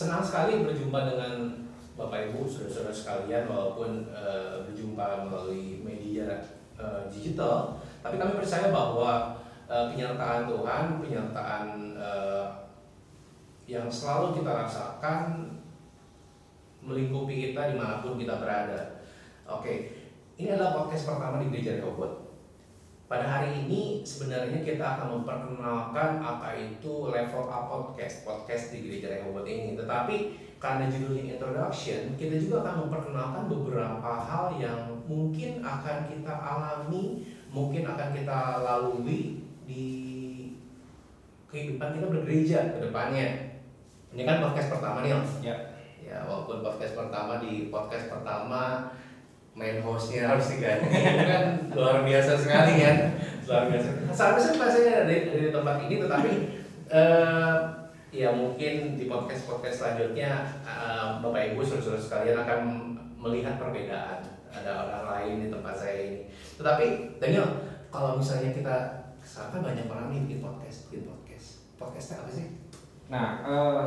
senang sekali berjumpa dengan Bapak Ibu, saudara-saudara sekalian, walaupun uh, berjumpa melalui media uh, digital, tapi kami percaya bahwa uh, penyertaan Tuhan, penyertaan uh, yang selalu kita rasakan melingkupi kita di mana pun kita berada. Oke, ini adalah podcast pertama di Gereja Rehoboth. Pada hari ini sebenarnya kita akan memperkenalkan apa itu level up podcast podcast di gereja Rehoboth ini. Tetapi karena judulnya introduction, kita juga akan memperkenalkan beberapa hal yang mungkin akan kita alami, mungkin akan kita lalui di kehidupan kita bergereja ke depannya. Ini kan podcast pertama nih, Om. Ya. Ya, walaupun podcast pertama di podcast pertama main hostnya harus diganti. Kan luar biasa sekali kan? Luar biasa. Seharusnya bahasanya dari, dari tempat ini tetapi uh, ya mungkin di podcast podcast selanjutnya uh, bapak ibu saudara-saudara sekalian akan melihat perbedaan ada orang lain di tempat saya ini. Tetapi Daniel kalau misalnya kita kan banyak orang nih bikin podcast bikin podcast. Podcastnya apa sih? Nah uh,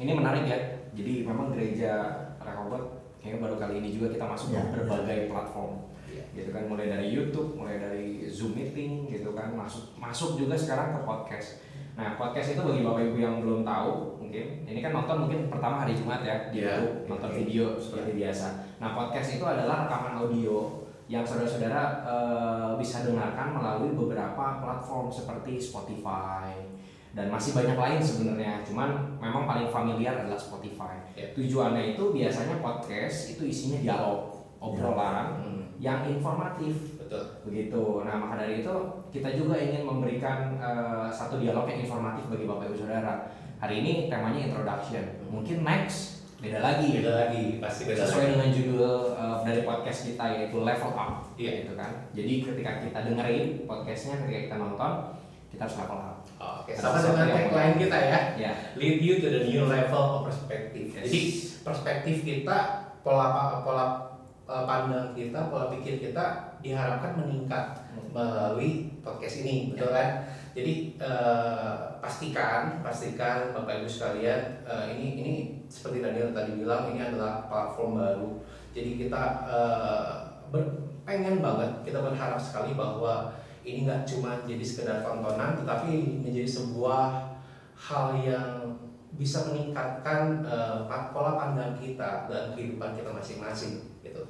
ini menarik ya. Jadi memang gereja Rehoboth kayaknya baru kali ini juga kita masuk ya. ke berbagai platform ya. gitu kan mulai dari YouTube mulai dari Zoom meeting gitu kan masuk masuk juga sekarang ke podcast nah podcast itu bagi bapak ibu yang belum tahu mungkin ini kan nonton mungkin pertama hari Jumat ya di ya. YouTube nonton video seperti ya. biasa nah podcast itu adalah rekaman audio yang saudara-saudara uh, bisa dengarkan melalui beberapa platform seperti Spotify dan masih banyak lain sebenarnya. Cuman memang paling familiar adalah Spotify. Yeah. tujuannya itu biasanya podcast itu isinya dialog obrolan yeah. Hmm. yang informatif. Betul. Begitu. Nah maka dari itu kita juga ingin memberikan uh, satu dialog yang informatif bagi bapak ibu saudara. Hari ini temanya introduction. Mungkin next beda lagi. Beda lagi pasti beda sesuai lagi. dengan judul uh, dari podcast kita yaitu level up. Iya. gitu kan. Jadi ketika kita dengerin podcastnya ketika kita nonton kita harus level up Oke, sama dengan tagline kita ya. ya. Lead you to the new level of perspective. Yes. Jadi perspektif kita, pola pola eh, pandang kita, pola pikir kita diharapkan meningkat melalui podcast ini, betul kan? Jadi uh, pastikan, pastikan Bapak Ibu sekalian, uh, ini ini seperti Daniel tadi bilang, ini adalah platform baru. Jadi kita uh, ber, pengen banget, kita berharap sekali bahwa ini nggak cuma jadi sekedar tontonan tetapi menjadi sebuah hal yang bisa meningkatkan uh, pola pandang kita dan kehidupan kita masing-masing gitu.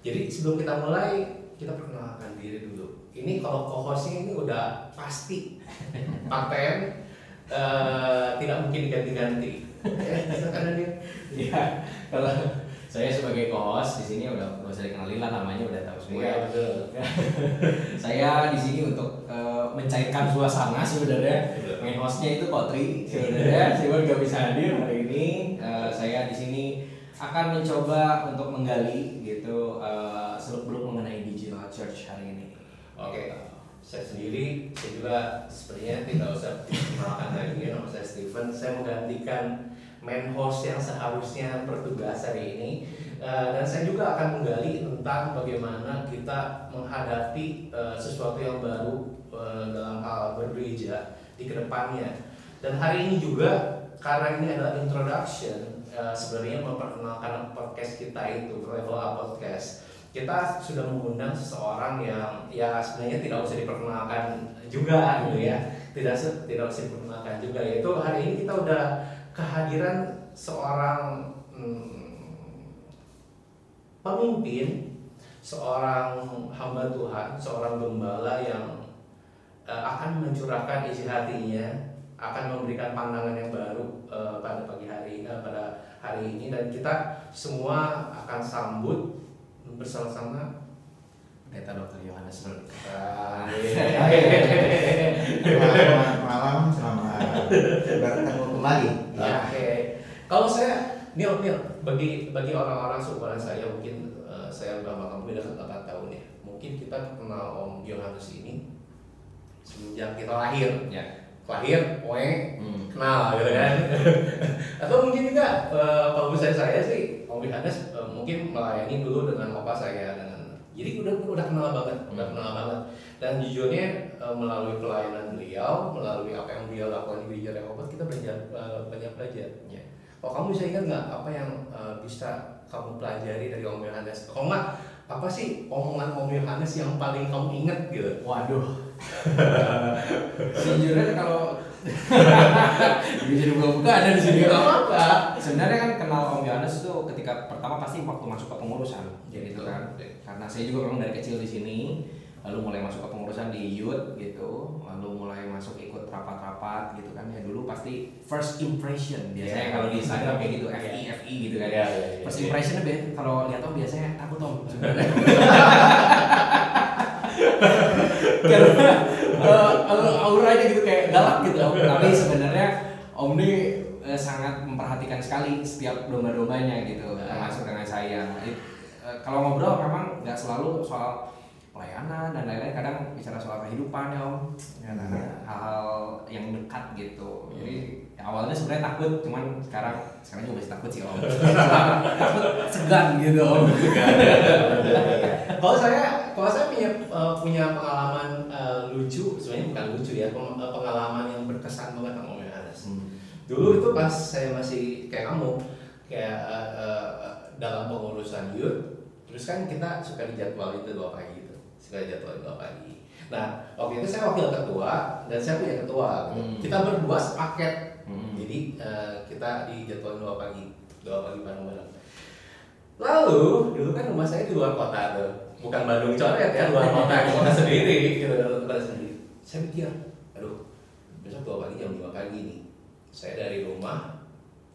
Jadi sebelum kita mulai kita perkenalkan diri dulu. Ini kalau co-hostnya ini udah pasti paten uh, tidak mungkin diganti-ganti. Ya, kalau saya sebagai co-host di sini udah nggak usah dikenalin lah namanya udah tahu semua. Iya betul. saya di sini untuk uh, mencairkan suasana sebenarnya. Main hostnya itu Kotri sebenarnya. Saya nggak bisa hadir hari ini. Uh, saya di sini akan mencoba untuk menggali gitu uh, seluk beluk mengenai digital church hari ini. Oke. Okay. Saya sendiri, saya juga sebenarnya tidak usah dikenalkan lagi, nama saya Steven. Saya menggantikan main host yang seharusnya bertugas hari ini. Uh, dan saya juga akan menggali tentang bagaimana kita menghadapi uh, sesuatu yang baru uh, dalam hal bergereja di ke depannya. Dan hari ini juga karena ini adalah introduction uh, sebenarnya memperkenalkan podcast kita itu level up podcast. Kita sudah mengundang seseorang yang ya sebenarnya tidak usah diperkenalkan juga gitu ya. Tidak tidak usah diperkenalkan juga yaitu hari ini kita udah kehadiran seorang hmm, pemimpin, seorang hamba Tuhan, seorang gembala yang uh, akan mencurahkan isi hatinya, akan memberikan pandangan yang baru uh, pada pagi hari uh, pada hari ini dan kita semua akan sambut bersama-sama Pendeta Dr. Yohanes Nur. Selamat malam, selamat bertemu kembali. Kalau saya Nil, Nil, bagi bagi orang-orang seumuran saya mungkin uh, saya udah makan beda delapan tahun ya. Mungkin kita kenal Om Yohanes ini sejak kita lahir. Ya. Lahir, oe, hmm. kenal gitu kan. Atau mungkin juga uh, kalau misalnya saya sih Om Yohanes uh, mungkin melayani dulu dengan opa saya dengan jadi udah udah kenal banget udah kenal banget dan jujurnya eh, melalui pelayanan beliau melalui apa yang beliau lakukan di gereja Rehoboth kita belajar eh, banyak belajar. Oh kamu bisa ingat nggak apa yang eh, bisa kamu pelajari dari Om Yohanes? Kalau nggak apa sih omongan Om Yohanes yang paling kamu ingat gitu? Waduh. Sejujurnya kalau jadi buka-buka ada di sini. Nggak apa-apa. Sebenarnya kan kenal Om Yohanes itu ketika pertama pasti waktu masuk ke pengurusan, Jadi gitu kan. Karena saya juga memang dari kecil di sini, lalu mulai masuk ke pengurusan di youth gitu, lalu mulai masuk ikut rapat-rapat gitu kan. Ya dulu pasti first impression biasanya Yeah. kalau di Instagram kayak gitu, Yeah. FI FI gitu kan. Iya, iya, iya. First impressionnya be- kalau lihat Om biasanya takut Om sebenarnya. Karena uh, auranya gitu kayak galak gitu Om. Tapi sebenarnya Om ini eh, sangat memperhatikan sekali setiap domba-dombanya gitu, termasuk dengan saya. It- eh, kalau ngobrol memang nggak selalu soal pelayanan dan lain-lain, kadang bicara soal kehidupan ya Om, ya, Iya. hal-hal yang dekat gitu. Jadi ya, awalnya sebenarnya takut, cuman sekarang sekarang juga masih takut sih Om. Takut segan gitu Om. Kalau saya, kalau saya punya eh, punya pengalaman eh, lucu, sebenarnya bukan lucu ya, eh, pengalaman yang berkesan banget sama Om Yohanes. Dulu itu pas saya masih kayak kamu, kayak eh, eh, dalam pengurusan youth, terus kan kita suka dijadwal itu dua pagi suka dijadwal dua pagi. Nah waktu itu saya wakil ketua dan saya punya ketua. gitu. Hmm. Kita berdua sepaket, Hmm. jadi eh, kita dijadwal dua pagi, dua pagi bareng-bareng. Lalu dulu kan rumah saya di luar kota tuh, bukan Bandung coret ya, luar kota, kota sendiri, gitu, kota sendiri. Saya mikir, aduh, besok dua pagi jam 5 pagi nih. Saya dari rumah,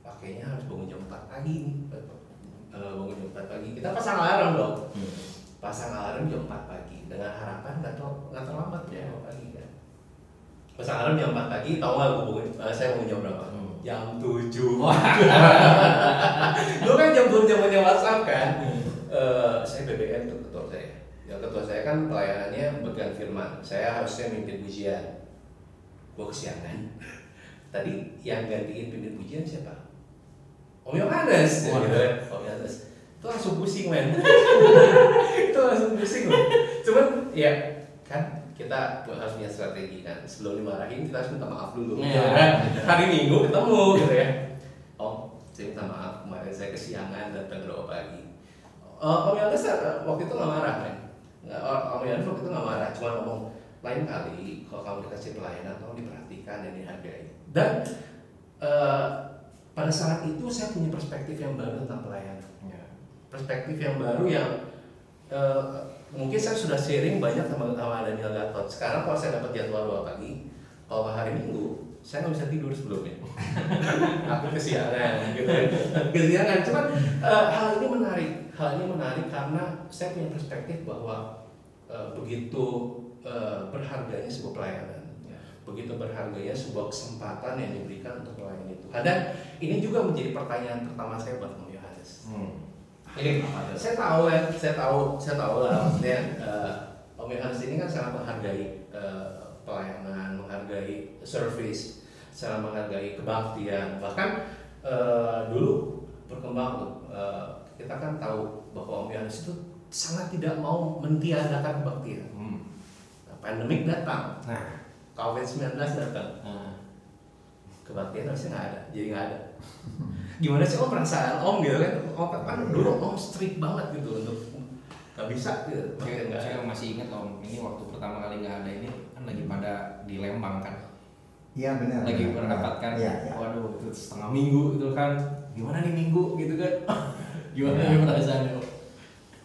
pakainya harus bangun jam 4 pagi nih. Eh, bangun jam 4 pagi. Kita pasang alarm dong. Pasang alarm jam 4 pagi dengan harapan nggak nggak terlambat ya 2 pagi kan. Pasang alarm jam 4 pagi, tahu nggak gue bangun, eh, saya bangun jam berapa? Hmm. Jam 7 Dulu kan jam belum zamannya WhatsApp kan. Eh, saya BBM tuh ketua saya. Ya ketua saya kan pelayanannya bagian firman. Saya harusnya mimpin pujian. Gua kesiangan. Tadi yang gantiin pimpin pujian siapa? Om Yohanes. Gitu kan. Om Yohanes. Itu langsung pusing men. itu langsung pusing loh. Cuman ya kan kita harus punya strategi kan. Sebelum dimarahin kita harus minta maaf dulu. Ya kan? Hari Minggu ketemu gitu ya. Om, saya minta maaf kemarin saya kesiangan datang berapa pagi. Uh, Om Yohanes uh, waktu itu nggak marah kan? Nggak, Om Yohanes waktu itu nggak marah, cuma ngomong lain kali kalau kamu dikasih pelayanan kamu diperhatikan dan dihargai. Dan uh, pada saat itu saya punya perspektif yang baru tentang pelayanan Ya. Perspektif yang baru yang eh, mungkin saya sudah sharing banyak sama sama Daniel Gatot. Sekarang kalau saya dapat jadwal dua pagi, kalau hari Minggu saya nggak bisa tidur sebelumnya. Aku kesiangan, gitu. Kesiangan. Cuman eh, hal ini menarik. Hal ini menarik karena saya punya perspektif bahwa eh, begitu eh, berharganya sebuah pelayanan begitu berharganya sebuah kesempatan yang diberikan untuk melayani Tuhan dan ini juga menjadi pertanyaan pertama saya buat Om Yohanes Hmm. Ini saya tahu ya, saya tahu, saya tahu lah maksudnya eh, Om Yohanes ini kan sangat menghargai eh, pelayanan, menghargai service, sangat menghargai kebaktian. Bahkan eh, dulu berkembang tuh, kita kan tahu bahwa Om Yohanes itu sangat tidak mau mentiadakan kebaktian. Hmm. Nah, pandemik datang, Nah. COVID-19 datang, Nah. kebaktian harusnya nggak ada, jadi nggak ada. Gimana sih om perasaan om gitu kan? Om kan dulu om strict banget gitu untuk nggak bisa gitu. Saya, ada. saya masih ingat om, ini waktu pertama kali nggak ada ini kan lagi pada di Lembang kan, Iya benar. lagi benar. berangkat kan, Iya, iya. waduh itu setengah minggu itu kan, gimana nih minggu gitu kan, gimana Iya. nih perasaannya om?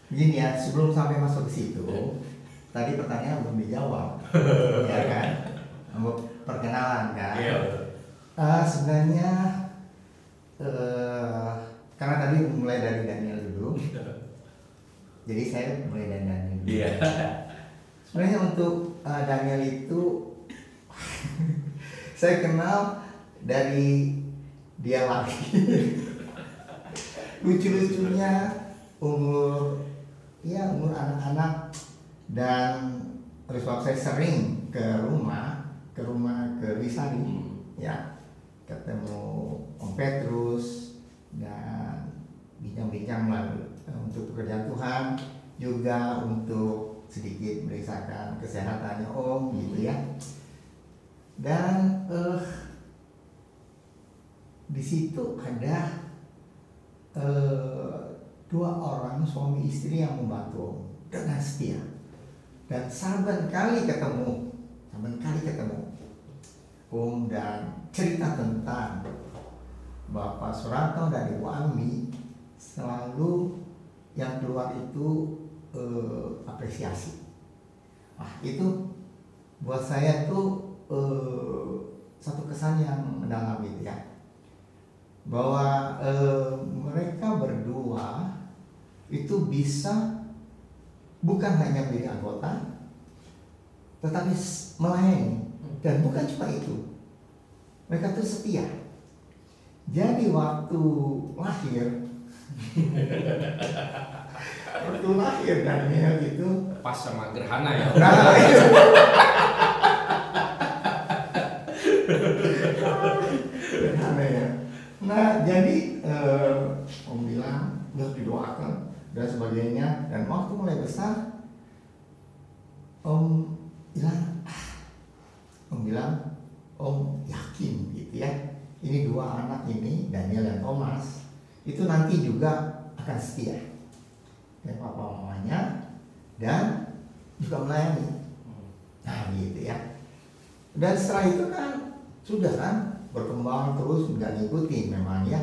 Begini ya, sebelum sampai masuk ke situ, tadi pertanyaan belum dijawab, ya kan? Perkenalan kan? Iya. Eh, sebenarnya eh karena tadi mulai dari Daniel dulu, jadi saya mulai dari Daniel dulu. Iya. Sebenarnya untuk eh, Daniel itu saya kenal dari dia lagi. Lucu-lucunya umur ya umur anak-anak dan terus waktu saya sering ke rumah ke rumah ke Wisari Hmm. ya ketemu Om Petrus dan bincang-bincang lah eh, untuk pekerjaan Tuhan juga untuk sedikit meriksakan kesehatannya Om gitu ya. Dan eh, di situ ada eh, dua orang suami istri yang membantu Om dengan setia. Dan saban kali ketemu, saban kali ketemu Om dan cerita tentang Bapak Suranto dan Ibu Ami selalu yang keluar itu eh, apresiasi. Wah itu buat saya tuh eh, satu kesan yang mendalam gitu ya, bahwa eh, mereka berdua itu bisa bukan hanya menjadi anggota, tetapi melayani dan bukan cuma itu, mereka tuh setia. Jadi waktu lahir waktu lahir Daniel itu Pas sama gerhana ya. nah, itu. Sederhana ya. Nah jadi eh, Om bilang udah didoakan dan sebagainya dan waktu mulai besar Om bilang ah, Om bilang Om yakin gitu ya ini dua anak ini Daniel dan Thomas itu nanti juga akan setia. Dan papa mamanya dan juga melayani. Nah gitu ya. Dan setelah itu kan sudah kan berkembang terus nggak ngikutin memang ya.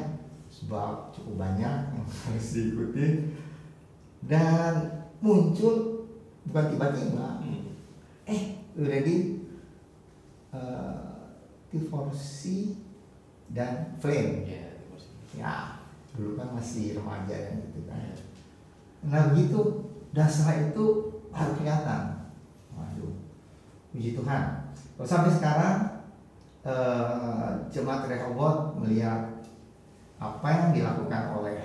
Sebab cukup banyak yang harus diikuti dan muncul bukan tiba-tiba. Eh udah di uh, divorsi dan flame Iya, ya dulu kan masih remaja kan gitu kan. Nah begitu setelah itu baru kelihatan. Waduh puji Tuhan. Kalau sampai sekarang eh, jemaat Rehoboth melihat apa yang dilakukan oleh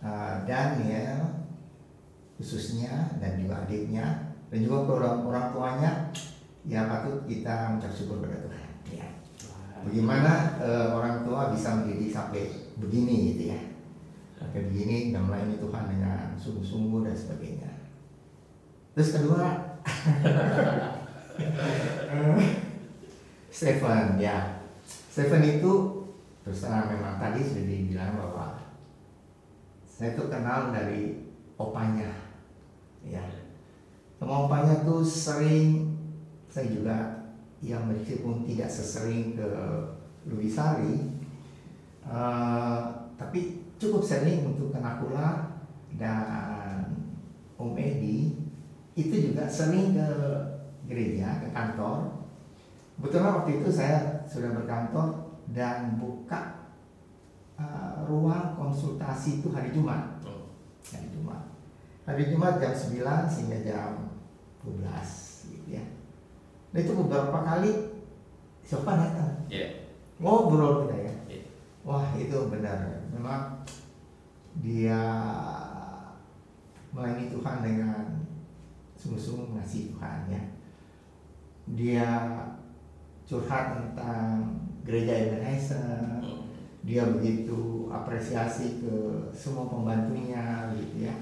eh, Daniel khususnya dan juga adiknya dan juga orang orang tuanya ya patut kita mengucap syukur kepada Tuhan. ya bagaimana eh, orang tua bisa mendidik sampai begini gitu ya? Sampai begini dan melayani Tuhan dengan sungguh-sungguh dan sebagainya. Terus kedua Stephen ya. Stephen itu terus terang memang tadi sudah dibilang bahwa saya tuh kenal dari opanya ya. Sama opanya tuh sering saya juga yang meskipun tidak sesering ke Luisari eh, tapi cukup sering untuk ke Nakula dan Om Edi itu juga sering ke gereja ke kantor. Kebetulan waktu itu saya sudah berkantor dan buka uh, ruang konsultasi itu hari Jumat. Hari Jumat. Hari Jumat jam 9 sehingga jam 12 gitu ya itu beberapa kali siapa datang? Iya. ngobrol kita ya? Iya. wah itu benar. Memang dia melayani Tuhan dengan sungguh-sungguh mengasihi Tuhan ya. Dia curhat tentang gereja Ebenezer. Dia begitu apresiasi ke semua pembantunya gitu ya.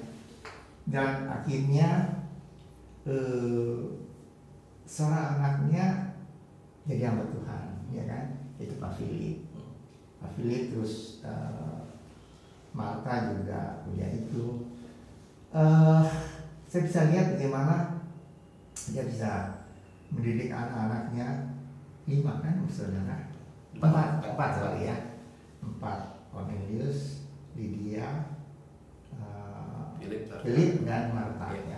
Dan akhirnya eh, seorang anaknya jadi hamba Tuhan ya kan? Itu Pak Philip. Pak Philip terus eh, Marta juga kuliah itu. Eh saya bisa lihat bagaimana dia bisa mendidik anak-anaknya. Lima kan saudara? Empat. Empat. Sorry ya. Empat. Cornelius Lydia eh, Philip Philip dan Marta ya.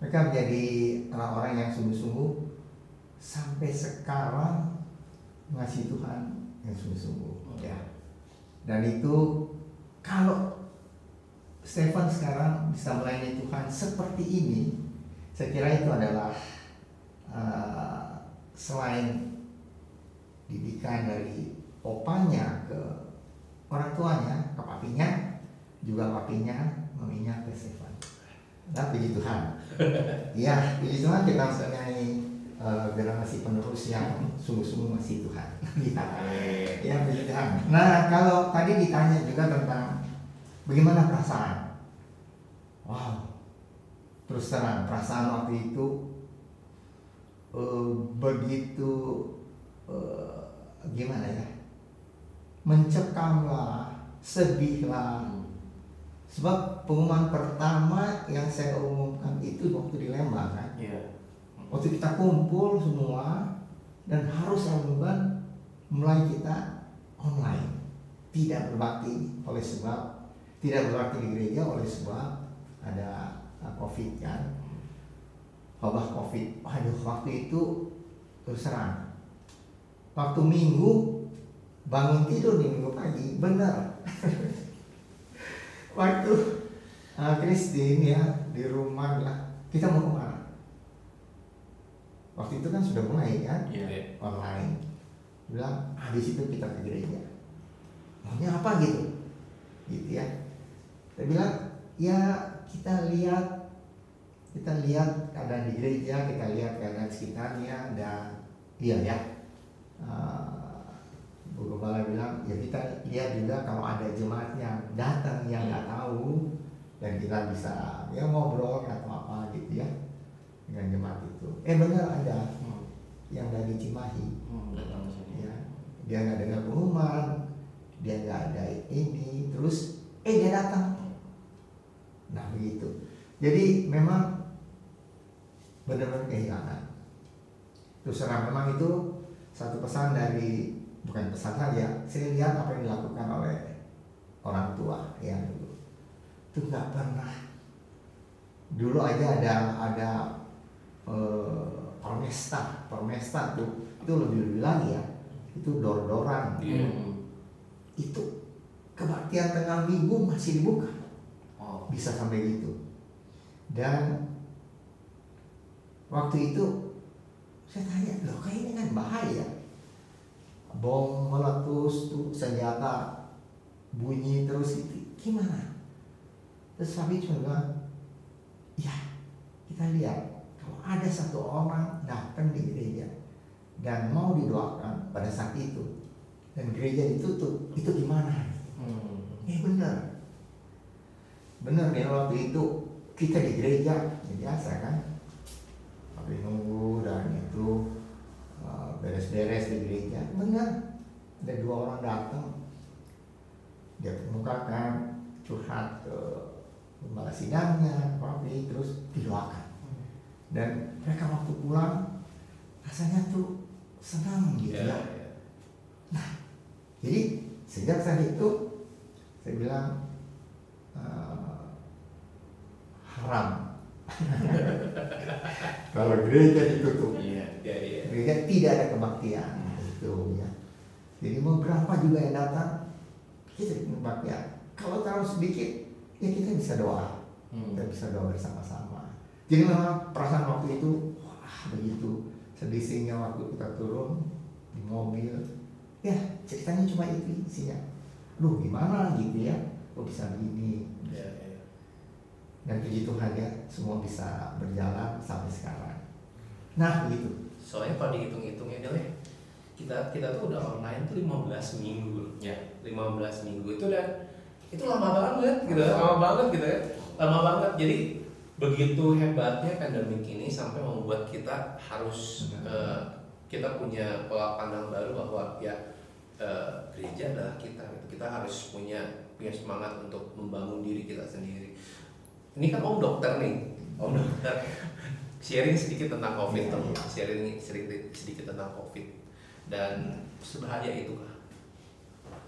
Mereka menjadi orang-orang yang sungguh-sungguh sampai sekarang mengasihi Tuhan yang sungguh-sungguh ya. Dan itu kalau Stephen sekarang bisa melayani Tuhan seperti ini, saya kira itu adalah eh, selain didikan dari opanya ke orang tuanya, ke papinya, juga papinya maminya ke Stefan. Nah, puji Tuhan. Ya, puji Tuhan kita mempunyai uh, generasi penerus yang sungguh-sungguh masih Tuhan. Ya, ya puji Tuhan. Nah, kalau tadi ditanya juga tentang bagaimana perasaan. Wow, terus terang perasaan waktu itu uh, begitu uh, gimana ya mencekam lah sedih lah sebab pengumuman pertama yang saya umumkan itu waktu di Lembang kan? Iya. waktu kita kumpul semua dan harus lakukan mulai kita online. Tidak berbakti oleh sebab tidak berbakti di gereja oleh sebab ada uh, covid kan? Wabah covid. Aduh waktu itu terus terang. Waktu minggu bangun tidur di minggu pagi benar waktu uh, Christine ya di rumah bilang kita mau ke mana? Waktu itu kan sudah mulai kan Iya. online. Bilang ah di situ kita ke gereja. Maunya apa? Gitu. Gitu ya. Saya bilang ya kita lihat kita lihat keadaan di gereja kita lihat keadaan sekitarnya dan iya ya. Uh, Bu Gembala bilang ya kita lihat juga kalau ada jemaat yang datang yang nggak tahu dan kita bisa ya ngobrol atau apa gitu ya dengan jemaat itu. Eh benar ada Hmm. yang dari Cimahi. Hmm, datang ke sini. ya dia nggak dengar pengumuman dia nggak ada ini terus eh dia datang. Nah begitu. Jadi memang benar-benar kehilangan. Terus terang memang itu satu pesan dari bukan pesan saja saya lihat apa yang dilakukan oleh orang tua ya dulu itu nggak pernah dulu aja ada ada eh, permesta permesta tuh itu lebih lebih lagi ya itu dor-doran. Hmm. itu kebaktian tengah minggu masih dibuka Oh. bisa sampai gitu dan waktu itu saya tanya loh kayak ini kan bahaya bom meletus tuh senjata bunyi terus itu gimana? Terus Fabi cuma bilang ya kita lihat. Kalau ada satu orang datang di gereja dan mau didoakan pada saat itu dan gereja ditutup itu gimana? Hmm. Eh benar. Benar nih waktu itu kita di gereja ya biasa kan? Tapi nunggu dan itu beres-beres di gereja. Benar. Ada dua orang datang. Dia kemukakan curhat ke lembaga sidangnya Papi terus didoakan. Dan mereka waktu pulang rasanya tuh senang gitu Iya, ya. iya. jadi sejak saat itu saya bilang eh, haram kalau gereja ditutup, Iya. Iya, iya. gereja tidak ada kebaktian itu ya. Jadi mau berapa juga yang datang kita kebaktian. Kalau terlalu sedikit ya kita bisa doa, Hmm. kita bisa doa bersama-sama. Jadi memang perasaan waktu itu wah begitu sedih sehingga waktu kita turun di mobil ya ceritanya cuma itu isinya lu gimana gitu ya kok bisa begini Iya, iya. Dan puji Tuhan ya semua bisa berjalan sampai sekarang nah begitu Soalnya kalau dihitung-hitungnya deh, kita kita tuh udah online tuh 15 minggu. Ya. 15 minggu itu udah itu lama banget gitu, lama banget gitu ya. Lama banget. Jadi begitu hebatnya pandemik ini sampai membuat kita harus eh, kita punya pola pandang baru bahwa ya eh, gereja adalah kita gitu. Kita harus punya punya semangat untuk membangun diri kita sendiri. Ini kan Om dokter nih, Om dokter sharing sedikit tentang COVID, Om. iya. sharing sedikit sedikit tentang COVID dan sebahaya itu kah?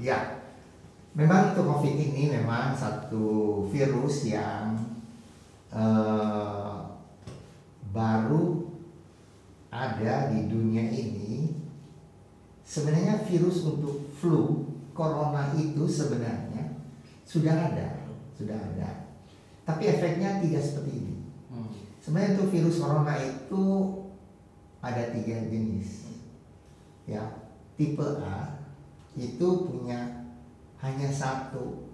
ya memang untuk covid ini memang satu virus yang eh, baru ada di dunia ini sebenarnya virus untuk flu corona itu sebenarnya sudah ada sudah ada tapi efeknya tidak seperti ini Hmm. Sebenarnya untuk virus corona itu ada tiga jenis. Ya, tipe A itu punya hanya satu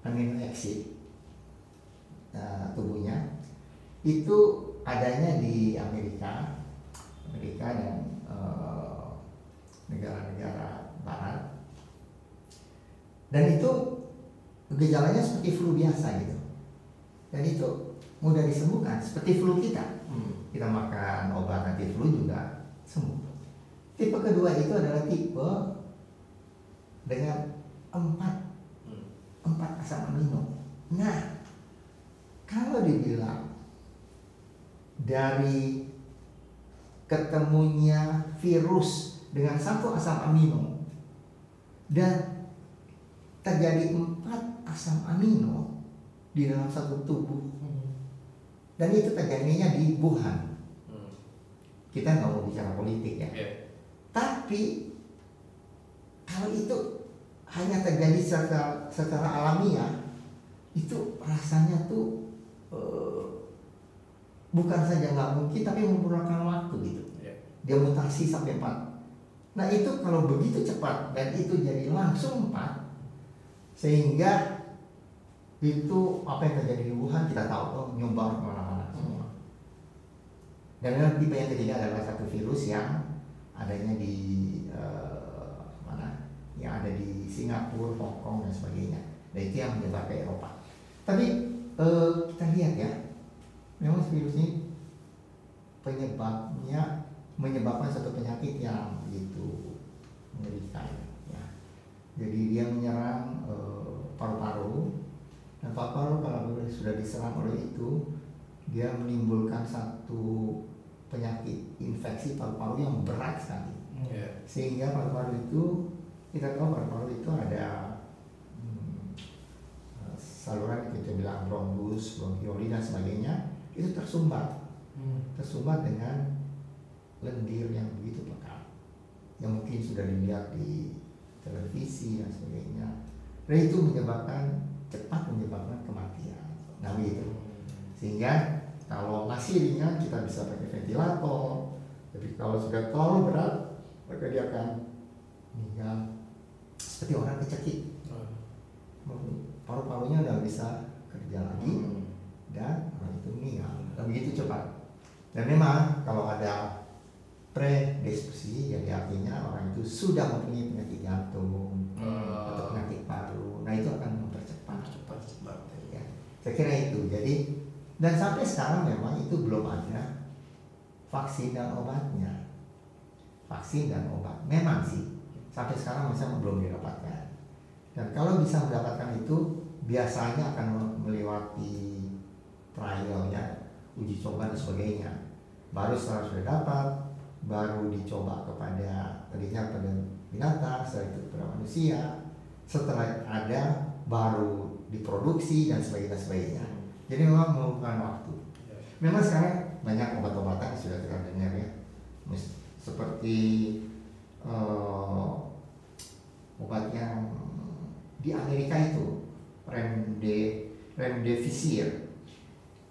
amino acid uh, tubuhnya. Itu adanya di Amerika, Amerika dan uh, negara-negara Barat. Dan itu gejalanya seperti flu biasa gitu. Dan itu mudah disembuhkan seperti flu kita. Hmm. Kita makan obat anti flu juga sembuh. Tipe kedua itu adalah tipe dengan empat Hmm. empat asam amino. Nah, kalau dibilang dari ketemunya virus dengan satu asam amino dan terjadi empat asam amino di dalam satu tubuh dan itu terjadinya di Wuhan. Hmm. Kita nggak mau bicara politik ya. Iya. Tapi kalau itu hanya terjadi secara, secara alamiah, itu rasanya tuh eh, bukan saja nggak mungkin, tapi membutuhkan waktu gitu. Iya. Dia mutasi sampai empat. Nah itu kalau begitu cepat dan itu jadi langsung empat, sehingga itu apa yang terjadi di Wuhan kita tahu oh, nyebar ke mana-mana semua. Dan yang tipe yang ketiga adalah satu virus yang adanya di eh, mana? Yang ada di Singapura, Hong Kong dan sebagainya. Dan itu yang menyebar ke Eropa. Tapi eh, kita lihat ya, memang virus ini penyebabnya menyebabkan satu penyakit yang begitu mengerikan. Ya. Jadi dia menyerang eh, paru-paru dan paru-paru kalau sudah diserang oleh itu dia menimbulkan satu penyakit infeksi paru-paru yang berat sekali. Iya. sehingga paru-paru itu kita tahu paru-paru itu ada hmm, eh, saluran kita bilang bronkus, bronkioli dan sebagainya itu tersumbat. Tersumbat dengan lendir yang begitu pekat yang mungkin sudah dilihat di televisi dan sebagainya. Dan itu menyebabkan cepat menyebabkan kematian nah begitu sehingga kalau masih ringan kita bisa pakai ventilator tapi kalau sudah terlalu berat maka dia akan meninggal. Seperti orang kecekik paru-parunya udah bisa kerja lagi dan orang itu meninggal. Dan begitu cepat dan memang kalau ada predisposisi jadi artinya orang itu sudah mempunyai penyakit jantung saya kira itu. Jadi dan sampai sekarang memang itu belum ada vaksin dan obatnya. Vaksin dan obat. Memang sih. Sampai sekarang masih belum didapatkan. Dan kalau bisa mendapatkan itu biasanya akan melewati trialnya uji coba dan sebagainya. Baru setelah sudah dapat baru dicoba kepada tadinya pada binatang setelah itu kepada manusia. Setelah ada baru diproduksi dan sebagainya sebagainya. Jadi memang memerlukan waktu. Memang sekarang banyak obat-obatan sudah kita dengar ya. Seperti eh, obat yang di Amerika itu remde remdesivir.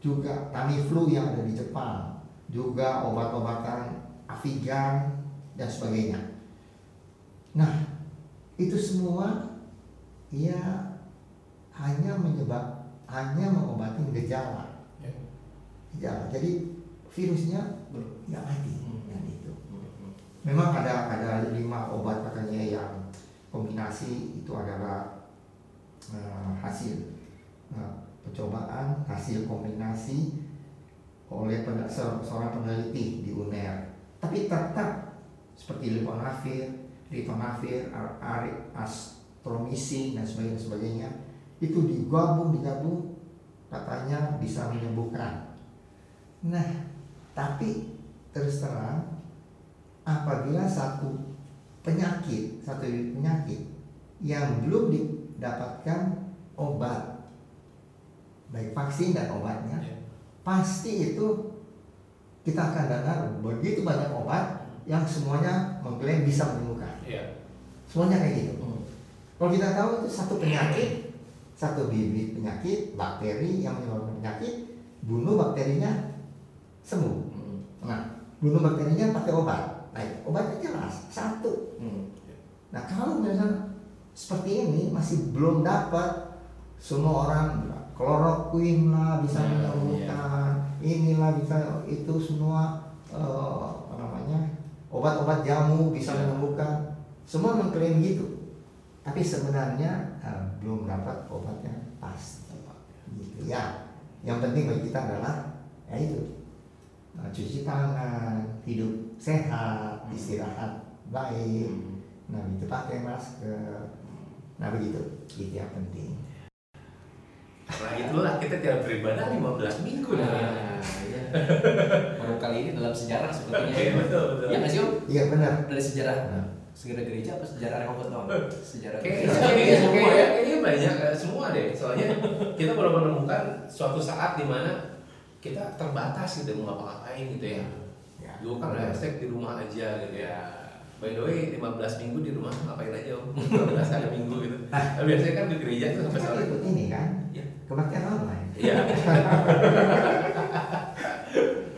Juga Tamiflu yang ada di Jepang. Juga obat-obatan Avigan dan sebagainya. Nah itu semua ya hanya menyebab hanya mengobati gejala Ya. gejala jadi virusnya Belum. nggak mati Hmm. itu memang ada ada lima obat katanya yang kombinasi itu adalah eh, hasil eh, percobaan hasil kombinasi oleh pen- seorang peneliti di UNER tapi tetap seperti leponavir, ritonavir, ar- ari- astromycin dan sebagainya sebagainya itu digabung digabung katanya bisa menyembuhkan. Nah, tapi terus terang apabila satu penyakit, satu penyakit yang belum didapatkan obat baik vaksin dan obatnya Ya. pasti itu kita akan dengar begitu banyak obat yang semuanya mengklaim bisa menyembuhkan Iya. semuanya kayak gitu Hmm. kalau kita tahu itu satu penyakit satu bibit penyakit bakteri yang menyebabkan penyakit bunuh bakterinya sembuh Hmm. nah bunuh bakterinya pakai obat nah obatnya jelas satu Hmm. Nah kalau misalnya seperti ini masih belum dapat semua orang kloroquine lah bisa Hmm, menyembuhkan, inilah bisa itu semua eh, apa namanya obat-obat jamu bisa Ya. menyembuhkan, semua mengklaim gitu. Tapi sebenarnya eh, belum dapat obat yang pas, gitu ya. yang penting bagi kita adalah ya itu nah, cuci tangan hidup sehat Hmm. istirahat baik Hmm. nah itu pakai masker nah begitu itu yang penting Nah itulah kita tidak beribadah 15 minggu. Nah, iya. Baru kali ini dalam sejarah Iya sepertinya. betul betul. Ya sih Om? iya benar Dari sejarah Nah, sejarah gereja apa sejarah Rehoboth doang? Sejarah Kayaknya gereja. kayaknya semua ya. kayaknya banyak eh, semua deh. Soalnya kita baru menemukan suatu saat di mana kita terbatas gitu mau ngapa-ngapain gitu ya. ya, Dulu kan benar. hashtag di rumah aja gitu ya. By the way, 15 minggu di rumah ngapain aja om? 15 hari minggu gitu. Nah, biasanya kan di gereja itu sampai Kita sore. ikut ini kan Iya. kebaktian online Iya.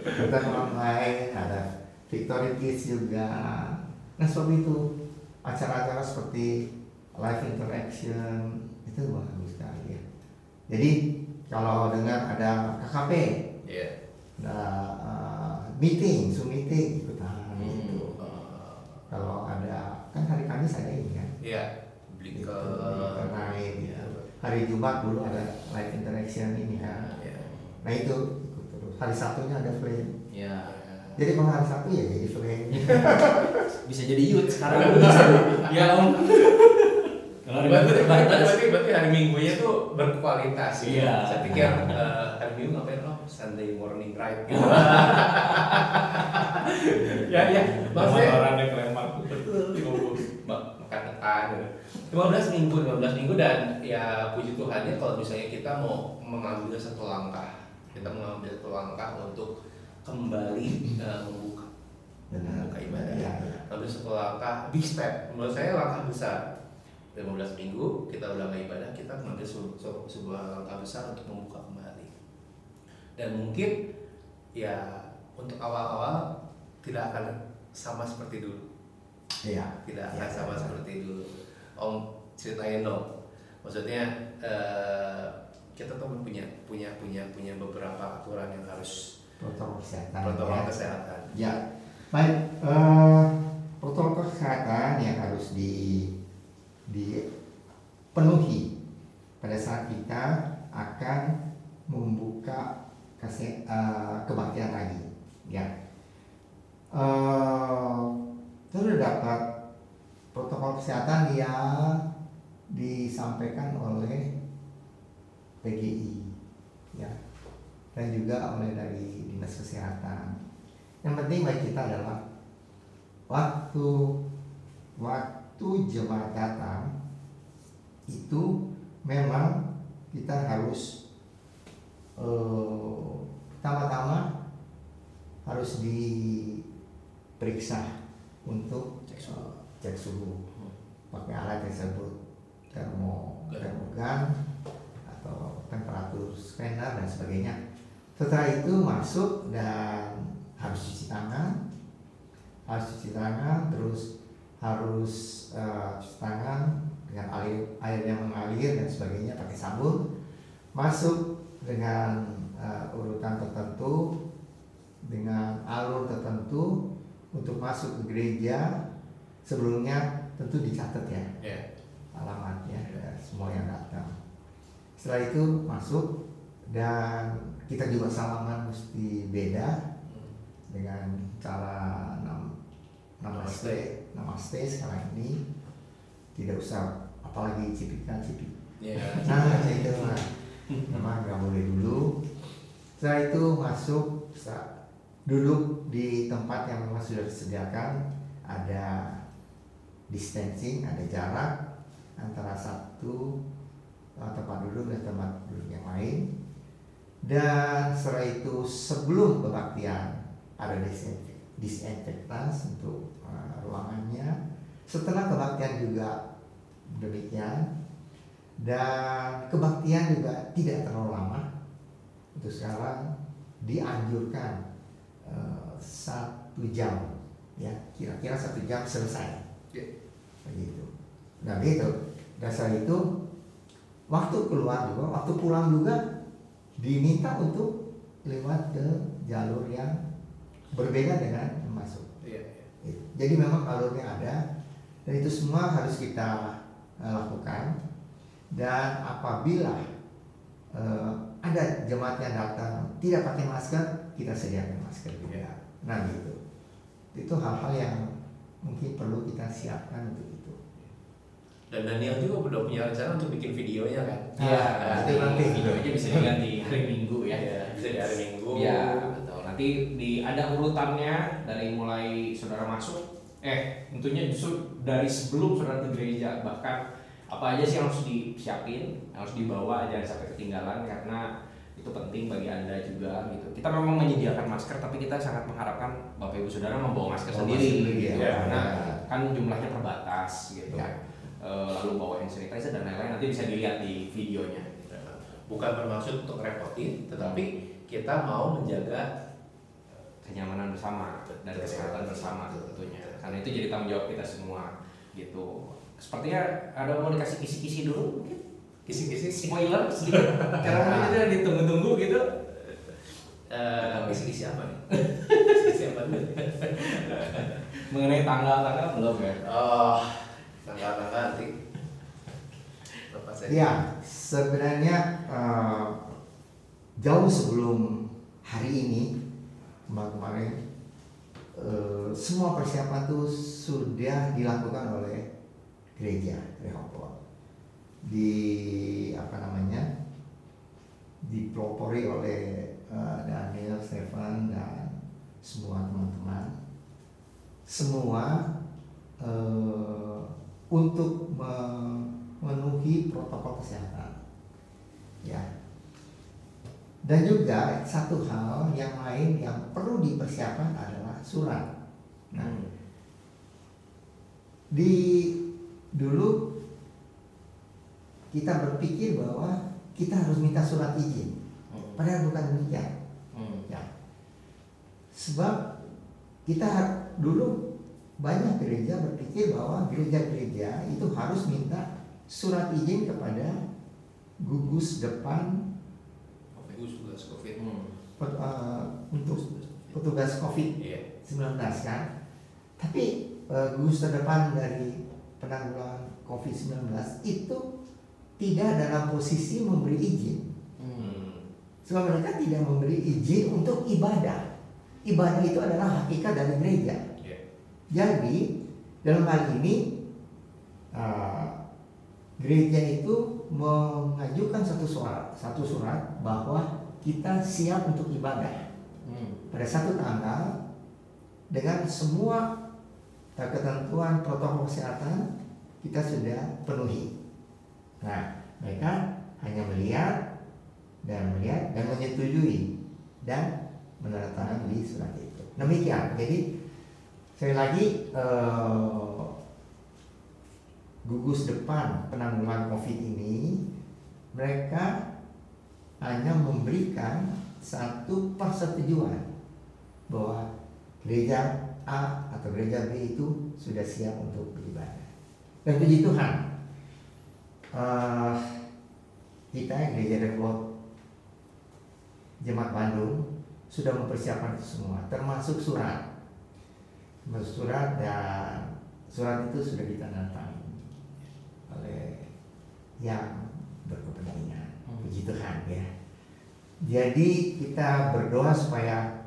kebaktian online ada Victory Kids juga nah sebab itu acara-acara seperti live interaction itu bagus sekali ya jadi kalau dengar ada KKP Iya. ada uh, meeting zoom meeting ikutan Hmm. gitu Eh, kalau ada kan hari Kamis ada ini kan Iya. Beli Gitu, ke naik Iya. gitu. hari Jumat dulu ada live interaction ini kan Iya. nah itu ikut terus hari Sabtunya ada flame Ya. Jadi kalau hari Sabtu ya jadi flame Bisa jadi youth sekarang bisa. Ya Om. Kalau Berarti, berarti, terbatas. berarti, berarti hari minggunya tuh berkualitas ya. Iya. Saya pikir eh, hari minggu ngapain oh Sunday morning ride gitu. ya ya maksudnya Motorannya ke Lembang. betul ma- makan gitu. 15 minggu 15 minggu dan ya puji Tuhannya kalau misalnya kita mau mengambil satu langkah kita mengambil satu langkah untuk kembali eh, membuka. Benar. Membuka ibadah. Ya, ya. ambil satu langkah big step. Menurut saya langkah besar. 15 minggu kita udah nggak ibadah kita mengambil su- su- sebuah langkah besar untuk membuka kembali. Dan mungkin ya untuk awal-awal tidak akan sama seperti dulu. Iya. tidak Ya, akan sama ya. seperti dulu. Om ceritain dong. Maksudnya eh, kita tuh punya punya punya punya beberapa aturan yang harus protokol kesehatan protokol ya. kesehatan Ya, baik. eh, protokol kesehatan yang harus di dipenuhi pada saat kita akan membuka kese, eh, kebaktian lagi, ya. Sudah dapat protokol kesehatan yang disampaikan oleh PGI, dan juga oleh dari dinas kesehatan. Yang penting bagi kita adalah waktu waktu jemaat datang itu memang kita harus eh, pertama-tama harus diperiksa untuk Cek suhu. eh, cek suhu pakai alat tersebut termo termogan atau temperatur scanner dan sebagainya setelah itu masuk dan harus cuci tangan. Harus cuci tangan terus harus eh, cuci tangan dengan air air yang mengalir dan sebagainya pakai sabun. Masuk dengan eh, urutan tertentu dengan alur tertentu untuk masuk ke gereja. Sebelumnya tentu dicatat ya. Ya. Alamatnya ya, semua yang datang. Setelah itu masuk dan kita juga salaman mesti beda dengan cara nam, namaste, namaste sekarang ini tidak usah apalagi cipikan cipik. ya Nah itu mah memang nggak boleh dulu. Setelah itu masuk duduk di tempat yang memang sudah disediakan ada distancing, ada jarak antara satu uh, tempat duduk dan tempat duduk yang lain. Dan setelah itu sebelum kebaktian ada disinfek- disinfektan untuk uh, ruangannya. Setelah kebaktian juga demikian. Dan kebaktian juga tidak terlalu lama. Untuk sekarang dianjurkan uh, satu jam, ya kira-kira satu jam selesai begitu nah gitu dasar itu waktu keluar juga waktu pulang juga diminta untuk lewat ke jalur yang berbeda dengan masuk Iya. Gitu. jadi memang alurnya ada dan itu semua harus kita eh, lakukan dan apabila eh, ada jemaat yang datang tidak pakai masker, kita sediakan masker juga. Nah gitu. Itu hal-hal yang mungkin perlu kita siapkan untuk. Dan Daniel juga udah punya rencana untuk bikin videonya kan? Iya, Ah, nanti nanti. videonya bisa dilihat di hari Minggu ya. Iya, bisa di hari Minggu. Iya, betul. Nanti di ada urutannya dari mulai saudara masuk, eh tentunya justru dari sebelum saudara ke gereja bahkan apa aja sih yang harus disiapin, yang harus dibawa jangan sampai ketinggalan karena itu penting bagi anda juga gitu. Kita memang menyediakan masker tapi kita sangat mengharapkan bapak ibu saudara membawa masker sendiri masker sendiri, gitu ya. karena kan jumlahnya terbatas gitu. Ya. Eh, lalu bawa hand sanitizer dan lain-lain nanti bisa dilihat di videonya. Bukan bermaksud untuk repotin, tetapi kita mau menjaga kenyamanan bersama dan kesehatan bersama tentunya. Karena itu jadi tanggung jawab kita semua gitu. Sepertinya ada mau dikasih kisi-kisi dulu mungkin? Kisi-kisi? Spoiler sedikit. Karena itu ditunggu-tunggu gitu. Eh kisi-kisi apa nih? Kisi-kisi apa dulu? mengenai tanggal-tanggal belum ya? Oh, Ya, sebenarnya eh, jauh sebelum hari ini kemarin eh, semua persiapan itu sudah dilakukan oleh gereja Rehoboth di apa namanya dipelopori oleh eh, Daniel, Stefan dan semua teman-teman. Semua eh, untuk memenuhi protokol kesehatan. Ya. Dan juga satu hal yang lain yang perlu dipersiapkan adalah surat. Nah di dulu kita berpikir bahwa kita harus minta surat izin. Padahal bukan demikian. Ya. Sebab kita dulu banyak gereja berpikir bahwa gereja-gereja itu harus minta surat izin kepada gugus depan Gugus COVID. pet- eh, untuk petugas COVID Iya. 19 kan. Tapi eh, gugus terdepan dari penanggulangan COVID-19 itu tidak dalam posisi memberi izin. Hmm. Sebab mereka tidak memberi izin untuk ibadah. Ibadah itu adalah hakikat dari gereja. Jadi dalam hal ini uh, gereja itu mengajukan satu surat, satu surat bahwa kita siap untuk ibadah pada satu tanggal dengan semua ketentuan protokol kesehatan kita sudah penuhi. Nah, mereka hanya melihat dan melihat dan menyetujui dan menandatangani di surat itu. Demikian. Jadi sekali lagi eh, gugus depan penanggulangan COVID ini mereka hanya memberikan satu persetujuan bahwa gereja A atau gereja B itu sudah siap untuk beribadah. Dan puji Tuhan, eh, kita gereja Depot Jemaat Bandung sudah mempersiapkan semua, termasuk surat, termasuk surat dan surat itu sudah ditandatangani oleh yang berkepentingan. Hmm. Puji Tuhan ya. Jadi kita berdoa supaya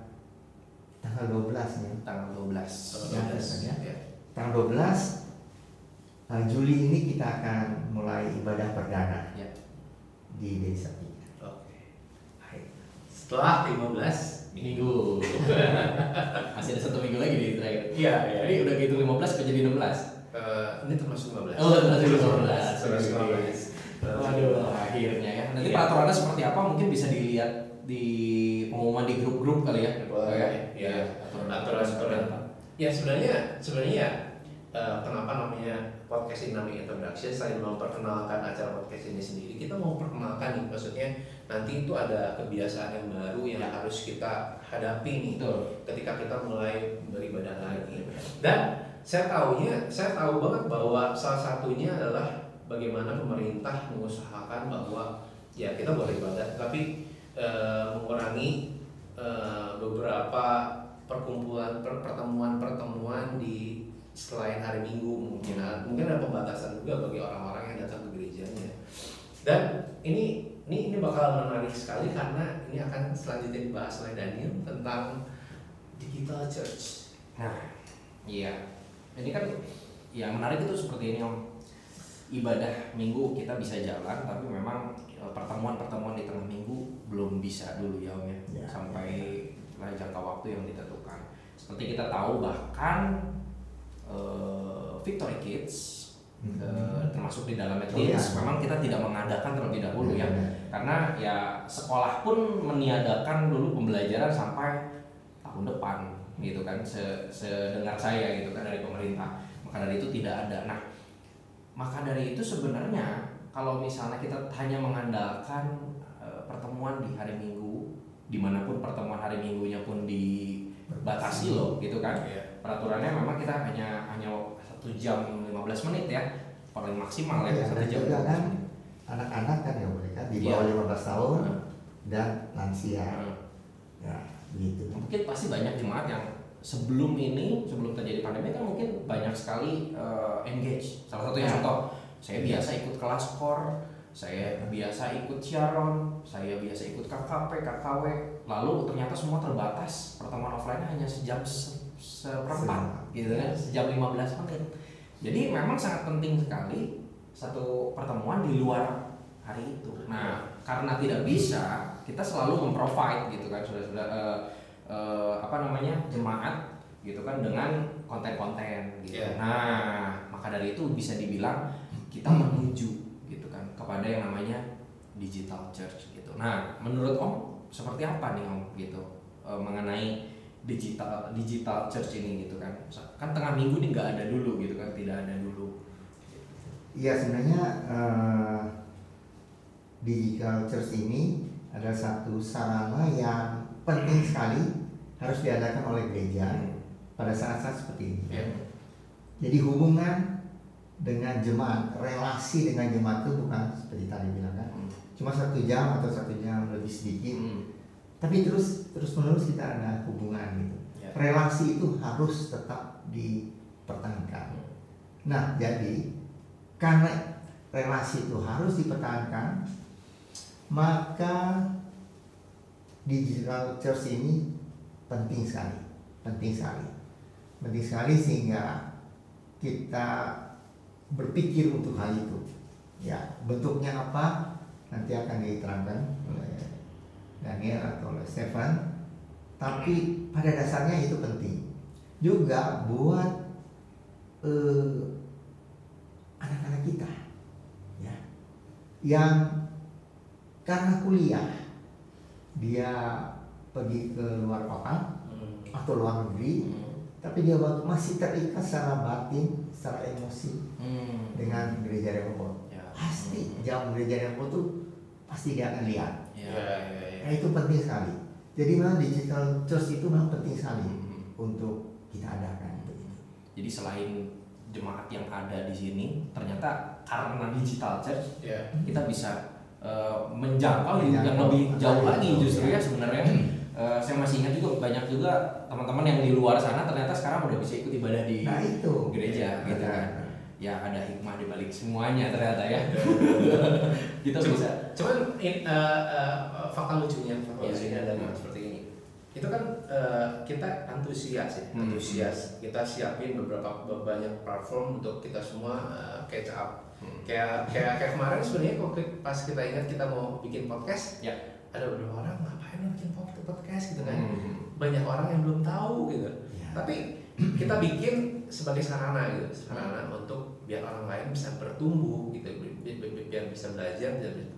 tanggal 12 nya tanggal 12 Ya, ya. ya. tanggal 12 uh, Juli ini kita akan mulai ibadah perdana Ya. di desa kita. Oke. Baik. Setelah 15 minggu masih ada satu minggu lagi di terakhir Iya, iya. jadi udah gitu 15 ke jadi 16 Eh, ini termasuk 15. Oh, termasuk 15. Termasuk 15. Waduh, akhirnya ya. Nanti peraturannya seperti apa mungkin bisa dilihat di pengumuman di grup-grup kali ya. Boleh, ya. ya. Aturan-aturan. Ya sebenarnya sebenarnya ya, eh, kenapa namanya podcast ini namanya introduction selain memperkenalkan acara podcast ini sendiri kita mau perkenalkan nih maksudnya nanti itu ada kebiasaan yang baru yang Ya. harus kita hadapi nih. Betul. ketika kita mulai beribadah lagi. dan saya tahunya saya tahu banget bahwa salah satunya adalah bagaimana pemerintah mengusahakan bahwa ya kita boleh ibadah tapi eh, mengurangi eh, beberapa perkumpulan per- pertemuan-pertemuan di selain hari Minggu mungkin. Mungkin ada pembatasan juga bagi orang-orang yang datang ke gerejanya. Dan ini ini ini bakal menarik sekali karena ini akan selanjutnya dibahas oleh Daniel tentang digital church. Nah, iya. Ini kan yang menarik itu seperti ini om. Ibadah minggu kita bisa jalan, tapi memang eh, pertemuan-pertemuan di tengah minggu belum bisa dulu ya om ya, Ya, sampai lah jangka waktu yang ditentukan. Seperti kita tahu bahkan eh, Victory Kids Hmm. eh, termasuk di dalam Oh, iya. Teens, memang kita tidak mengadakan terlebih dahulu ya Iya. karena ya sekolah pun meniadakan dulu pembelajaran sampai tahun depan gitu kan se sedengar saya gitu kan dari pemerintah maka dari itu tidak ada nah maka dari itu sebenarnya kalau misalnya kita hanya mengandalkan eh, pertemuan di hari Minggu di mana pun pertemuan hari Minggunya pun dibatasi loh gitu kan Iya. peraturannya memang kita hanya hanya satu jam 15 menit ya paling maksimal ya Iya, satu jam juga 15 kan anak-anak kan ya mereka di Iya. bawah 15 tahun Hmm. dan lansia Hmm. ya begitu mungkin pasti banyak jemaat yang sebelum ini sebelum terjadi pandemi kan mungkin banyak sekali uh, engage salah satunya Ya. contoh saya biasa ikut kelas core saya biasa ikut Sharon saya biasa ikut KKP KKW lalu ternyata semua terbatas pertemuan offline hanya sejam se- seperempat gitu kan sejam 15 menit jadi memang sangat penting sekali satu pertemuan di luar hari itu nah karena tidak bisa kita selalu memprovide gitu kan sudah sudah eh, apa namanya jemaat gitu kan dengan konten-konten gitu. Iya. Nah, maka dari itu bisa dibilang kita menuju gitu kan kepada yang namanya digital church gitu. Nah, menurut Om seperti apa nih Om gitu eh, mengenai digital digital church ini gitu kan? Kan tengah minggu nih nggak ada dulu gitu kan, tidak ada dulu. Iya sebenarnya eh, digital church ini adalah satu sarana yang penting sekali harus diadakan oleh gereja pada saat-saat seperti ini. Iya. Jadi hubungan dengan jemaat, relasi dengan jemaat itu bukan seperti tadi bilang kan, Hmm. cuma satu jam atau satu jam lebih sedikit, Hmm. Tapi terus terus menerus kita ada hubungan gitu. Ya. Relasi itu harus tetap dipertahankan. Nah, jadi karena relasi itu harus dipertahankan, maka digital church ini penting sekali, penting sekali, penting sekali sehingga kita berpikir untuk hal itu. Ya, bentuknya apa nanti akan diterangkan oleh Daniel atau oleh Stefan. Tapi pada dasarnya itu penting juga buat eh, anak-anak kita ya yang karena kuliah dia pergi ke luar kota Hmm. atau luar negeri tapi dia masih terikat secara batin secara emosi Hmm. dengan gereja Rehoboth Ya. pasti jam gereja Rehoboth tuh pasti dia akan lihat Ya. Iya, iya. Nah itu penting sekali jadi memang digital church itu memang penting sekali Hmm. untuk kita adakan begitu. Jadi selain jemaat yang ada di sini, ternyata karena digital church Iya. kita bisa eh, menjangkau yang Menjangkau. lebih jauh lagi Jauh, justru ya. ya sebenarnya. Eh, saya masih ingat juga banyak juga teman-teman yang di luar sana ternyata sekarang udah bisa ikut ibadah di Nah itu gereja gitu Ada. kan. Ya ada hikmah di balik semuanya ternyata ya. kita Cuma- bisa. Cuman in- eh, eh, fakta lucunya, fakta Iya. lucunya adalah seperti ini. Itu kan eh, kita antusias ya, Hmm. antusias. Kita siapin beberapa banyak platform untuk kita semua eh, catch up. Hmm. Kayak kayak kayak kemarin sebenarnya kok pas kita ingat kita mau bikin podcast, Ya. ada beberapa orang ngapain lo bikin pod- podcast gitu kan. Hmm. Banyak orang yang belum tahu gitu. Ya. Tapi kita bikin sebagai sarana gitu, sarana Hmm. untuk biar orang lain bisa bertumbuh gitu, bi- bi- bi- biar bisa belajar, biar bisa.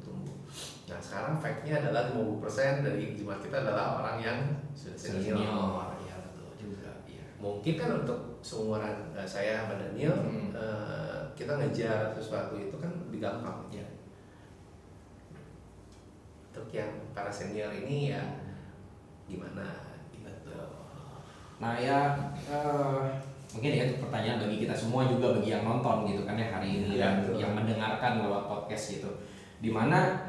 Nah sekarang fact-nya adalah 50% dari jemaat kita adalah orang yang sudah senior. Senior, ya betul juga. Iya. Mungkin kan untuk seumuran eh, saya sama Daniel, Hmm. eh, kita ngejar sesuatu itu kan lebih gampang. Ya. Untuk yang para senior ini ya gimana? Gitu. Nah ya eh, mungkin ya itu pertanyaan bagi kita semua juga bagi yang nonton gitu kan ya hari ini Iya, dan betul. yang mendengarkan lewat podcast gitu. Di mana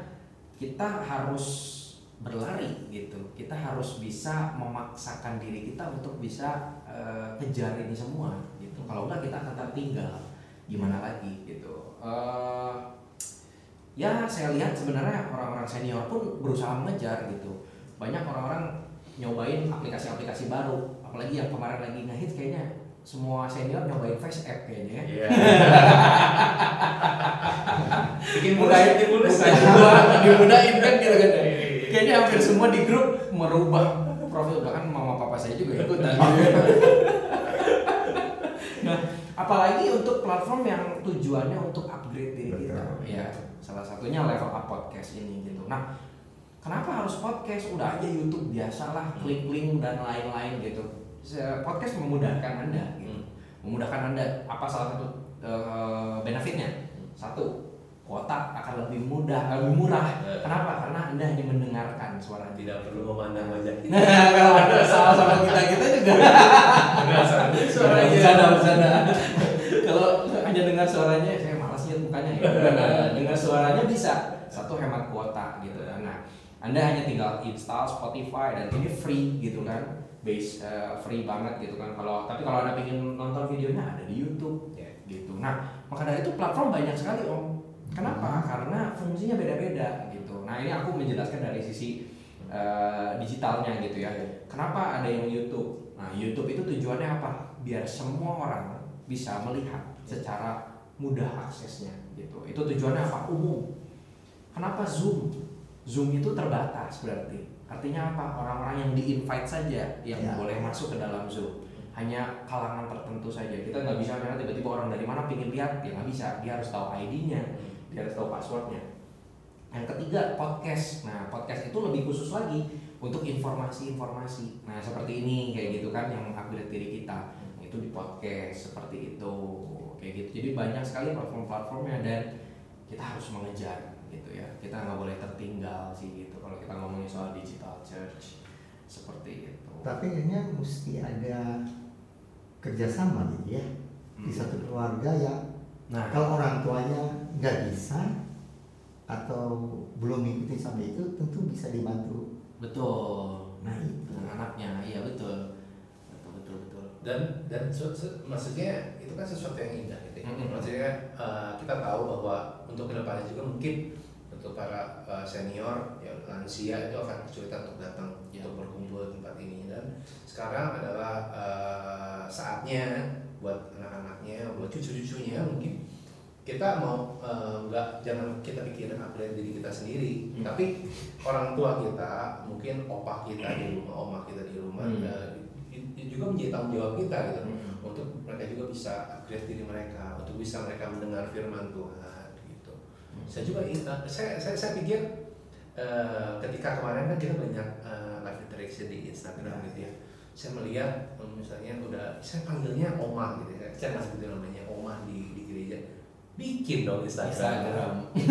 kita harus berlari gitu. Kita harus bisa memaksakan diri kita untuk bisa eh, kejar ini semua gitu. Kalau enggak kita akan tertinggal. Gimana lagi gitu. Eh, ya saya lihat sebenarnya orang-orang senior pun berusaha mengejar gitu banyak orang-orang nyobain aplikasi-aplikasi baru apalagi yang kemarin lagi ngehit kayaknya semua senior nyobain face app kayaknya ya. Iya. Bikin mukanya bikin gua dimudahin kan gitu kan. Iya, iya. kayaknya hampir semua di grup merubah profil bahkan mama papa saya juga ikutan. Nah apalagi untuk platform yang tujuannya untuk upgrade diri kita. Ya salah satunya level up podcast ini gitu. Nah kenapa harus podcast? Udah aja YouTube biasalah klik link dan lain-lain gitu podcast memudahkan anda gitu Hmm. memudahkan anda apa salah satu eh, benefitnya satu kuota akan lebih mudah lebih murah Eh. kenapa karena anda hanya mendengarkan suara Tidak perlu memandang wajah kita. Nah, kalau ada salah sama kita kita juga suaranya bercanda bercanda. kalau hanya dengar suaranya saya malas lihat mukanya ya. Dengar suaranya bisa satu hemat kuota gitu. Nah, anda hanya tinggal install Spotify dan ini free gitu kan, base eh, free banget gitu kan. Kalau tapi kalau anda ingin nonton videonya ada di YouTube Ya. gitu. Nah, maka dari itu platform banyak sekali om. Kenapa? Karena fungsinya beda-beda gitu. Nah ini aku menjelaskan dari sisi eh, digitalnya gitu ya. Kenapa ada yang YouTube? Nah YouTube itu tujuannya apa? Biar semua orang bisa melihat secara mudah aksesnya gitu. Itu tujuannya apa? Umum. Kenapa Zoom? Zoom itu terbatas berarti. Artinya apa? Orang-orang yang di-invite saja yang Ya. boleh masuk ke dalam Zoom. Hanya kalangan tertentu saja. Kita nggak bisa karena tiba-tiba orang dari mana pingin lihat, ya nggak bisa. Dia harus tahu ID-nya, dia harus tahu passwordnya. Yang ketiga podcast. Nah podcast itu lebih khusus lagi untuk informasi-informasi. Nah seperti ini kayak gitu kan yang upgrade diri kita itu di podcast seperti itu kayak gitu. Jadi banyak sekali platform-platformnya dan kita harus mengejar gitu ya. Kita nggak boleh tertinggal sih gitu kalau kita ngomongin soal digital church seperti itu. Tapi kayaknya mesti ada kerjasama gitu ya di Hmm. satu keluarga yang Nah kalau orang tuanya nggak bisa atau belum mengikuti sampai itu tentu bisa dibantu. betul. Nah itu. Dengan anaknya, iya betul. Betul betul betul. dan dan su- su- maksudnya itu kan sesuatu yang indah gitu ya. Mm-mm. maksudnya eh, kita tahu bahwa untuk ke depannya juga mungkin untuk para eh, senior ya lansia itu akan kesulitan untuk datang Ya. untuk berkumpul di tempat ini dan sekarang adalah eh, saatnya buat anak-anaknya buat cucu-cucunya mungkin kita mau nggak jangan kita pikirin upgrade diri kita sendiri Hmm. tapi orang tua kita mungkin opah kita di rumah omah kita di rumah Hmm. juga menjadi tanggung jawab kita gitu Hmm. Mereka juga bisa upgrade diri mereka untuk bisa mereka mendengar firman Tuhan gitu. Saya juga eh, saya saya, saya pikir eh, ketika kemarin kan kita banyak eh, live interaction di Instagram gitu ya. Saya melihat misalnya udah saya panggilnya Oma gitu ya. Saya masih betul namanya Oma di di gereja. Bikin dong Instagram, Instagram.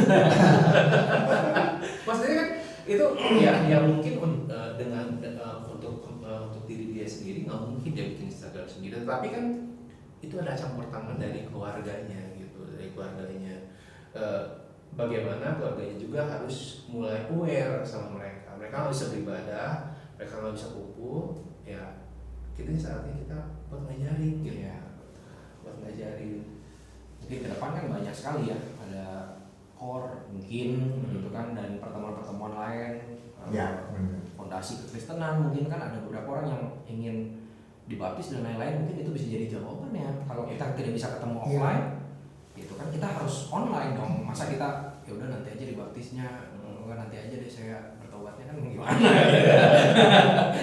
maksudnya kan itu ya ya mungkin un- eh, dengan eh, untuk eh, untuk diri dia sendiri nggak mungkin dia bikin Instagram sendiri. Tapi kan itu ada campur tangan dari keluarganya gitu dari keluarganya Eh, bagaimana keluarganya juga harus mulai aware sama mereka mereka nggak bisa beribadah mereka nggak bisa kumpul ya kita saatnya kita buat ngajarin gitu Iya. buat ngajarin Jadi ke depan kan banyak sekali ya, ada core mungkin Hmm. gitu kan dan pertemuan-pertemuan lain. Ya. Fondasi kekristenan mungkin kan ada beberapa orang yang ingin dibaptis dan lain-lain mungkin itu bisa jadi jawaban ya. Kalau kita tidak bisa ketemu Iya. offline, itu kan kita harus online dong. Masa kita ya udah nanti aja dibaptisnya, enggak nanti aja deh saya bertobatnya kan gimana?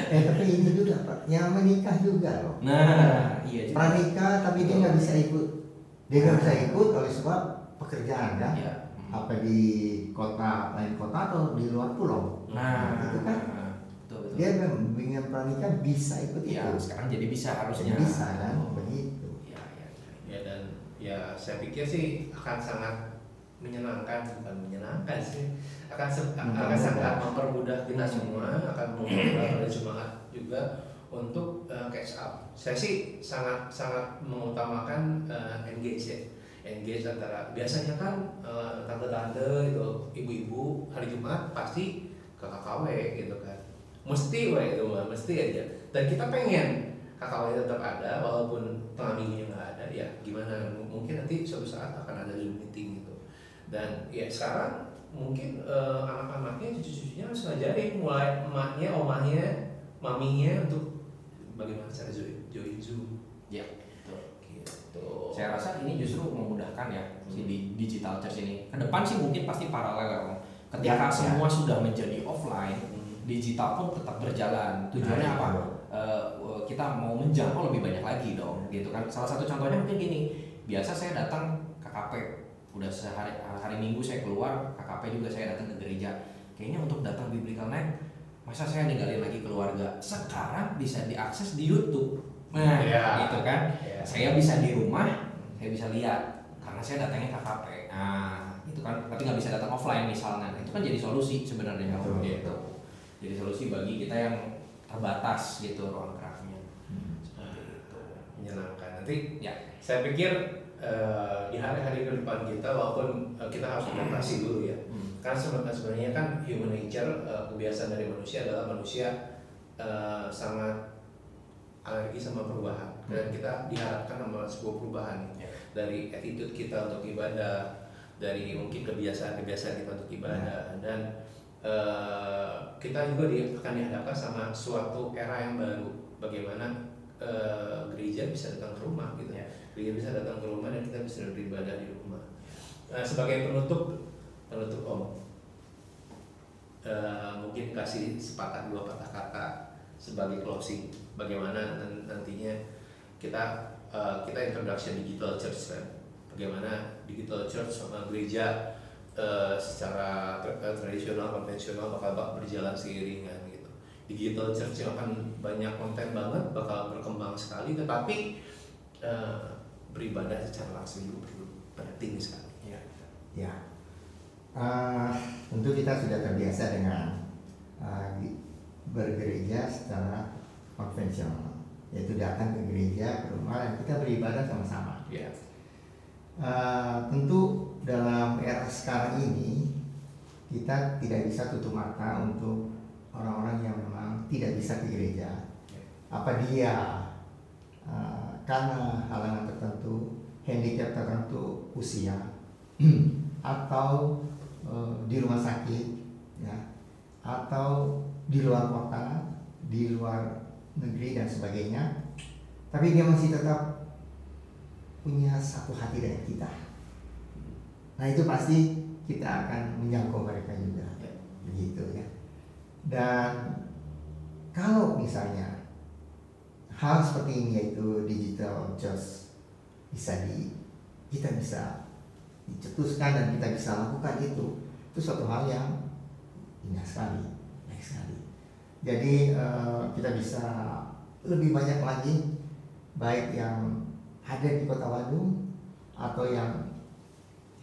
Eh tapi ini juga Pak, yang menikah juga loh. Nah, iya juga. Pranikah tapi dia nggak bisa ikut. Dia nggak bisa ikut oleh sebab pekerjaan kan. Iya. Apa di kota lain kota atau di luar pulau. Nah, itu kan Dia dengan pranikah bisa ikut Iya, itu. sekarang jadi bisa Jadi harusnya. bisa kan Oh. begitu. Iya, iya. ya dan ya saya pikir sih akan sangat menyenangkan bukan menyenangkan sih akan se- akan Mempermudah. sangat mempermudah kita semua akan mempermudah semangat juga untuk uh, catch up saya sih sangat sangat mengutamakan uh, engage ya engage antara biasanya kan uh, tante-tante itu ibu-ibu hari Jumat pasti ke KKW gitu kan mesti wah itu mah mesti aja. Dan kita pengen KKW tetap ada walaupun tengah minggunya nggak ada ya gimana mungkin nanti suatu saat akan ada zoom meeting gitu. Dan ya sekarang mungkin uh, anak-anaknya cucu-cucunya harus ngajarin mulai emaknya omahnya maminya untuk bagaimana cara join join zoom. Ya gitu. Saya rasa ini justru memudahkan ya si di digital church ini. Ke depan sih mungkin pasti paralel ya ketika Ya, ya. semua sudah menjadi offline digital pun tetap berjalan. Tujuannya Nah, apa? itu. Eh, kita mau menjangkau lebih banyak lagi dong gitu kan. Salah satu contohnya mungkin gini biasa saya datang KKP udah sehari hari minggu saya keluar KKP juga saya datang ke gereja. Kayaknya untuk datang biblical night masa saya ninggalin lagi keluarga? Sekarang bisa diakses di YouTube. Nah Ya. gitu kan? Ya. saya bisa di rumah saya bisa lihat. Karena saya datangnya KKP nah itu kan. Tapi nggak bisa datang offline misalnya. Itu kan jadi solusi sebenarnya gitu jadi solusi bagi kita yang terbatas gitu ruang geraknya Hmm. seperti itu. Menyenangkan. Nanti ya. saya pikir eh, di hari-hari ke depan kita walaupun eh, kita harus adaptasi dulu ya. Hmm. karena sebenarnya sebenarnya kan human nature eh, kebiasaan dari manusia adalah manusia eh, sangat alergi sama perubahan. Dan kita diharapkan sama sebuah perubahan Ya. dari attitude kita untuk ibadah dari mungkin kebiasaan-kebiasaan kita untuk ibadah. Dan eh, kita juga di- akan dihadapkan sama suatu era yang baru. Bagaimana eh, gereja bisa datang ke rumah gitu. Ya. gereja bisa datang ke rumah dan kita bisa beribadah di rumah. Eh, sebagai penutup penutup om. Eh, mungkin kasih sepakat dua patah kata sebagai closing. Bagaimana nan- nantinya kita eh, kita introduction digital church kan? Bagaimana digital church sama gereja eh, secara tra- eh, tradisional konvensional bakal bak- berjalan seiringan gitu. Digital church yang akan banyak konten banget bakal berkembang sekali tetapi eh, beribadah secara langsung juga perlu penting sekali. Ya Ya, Eh, tentu kita sudah terbiasa dengan eh, di- bergereja secara konvensional, yaitu datang ke gereja, ke rumah, dan kita beribadah sama-sama. ya Eh, tentu dalam era sekarang ini kita tidak bisa tutup mata untuk orang-orang yang memang tidak bisa ke gereja. Apa dia eh, karena halangan tertentu, handicap tertentu, usia, atau eh, di rumah sakit, ya, atau di luar kota, di luar negeri dan sebagainya. Tapi dia masih tetap punya satu hati dengan kita. Nah itu pasti kita akan menjangkau mereka juga, begitu ya. Dan kalau misalnya hal seperti ini yaitu digital just bisa di kita bisa dicetuskan dan kita bisa lakukan itu itu suatu hal yang indah sekali, baik sekali. Jadi eh, kita bisa lebih banyak lagi baik yang ada di kota Bandung atau yang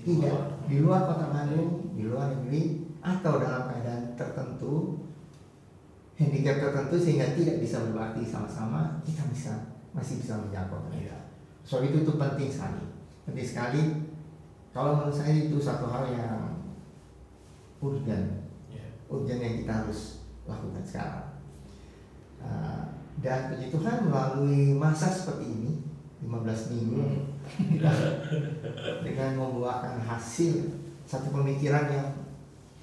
tidak di luar kota Bandung, di luar negeri atau dalam keadaan tertentu handicap tertentu sehingga tidak bisa berbakti sama-sama kita bisa masih bisa menjangkau mereka. So itu itu penting sekali, penting sekali. Kalau menurut saya itu satu hal yang urgent, Ya. urgent yang kita harus lakukan sekarang. Uh, dan puji Tuhan melalui masa seperti ini 15 minggu. Kita dengan membuahkan hasil satu pemikiran yang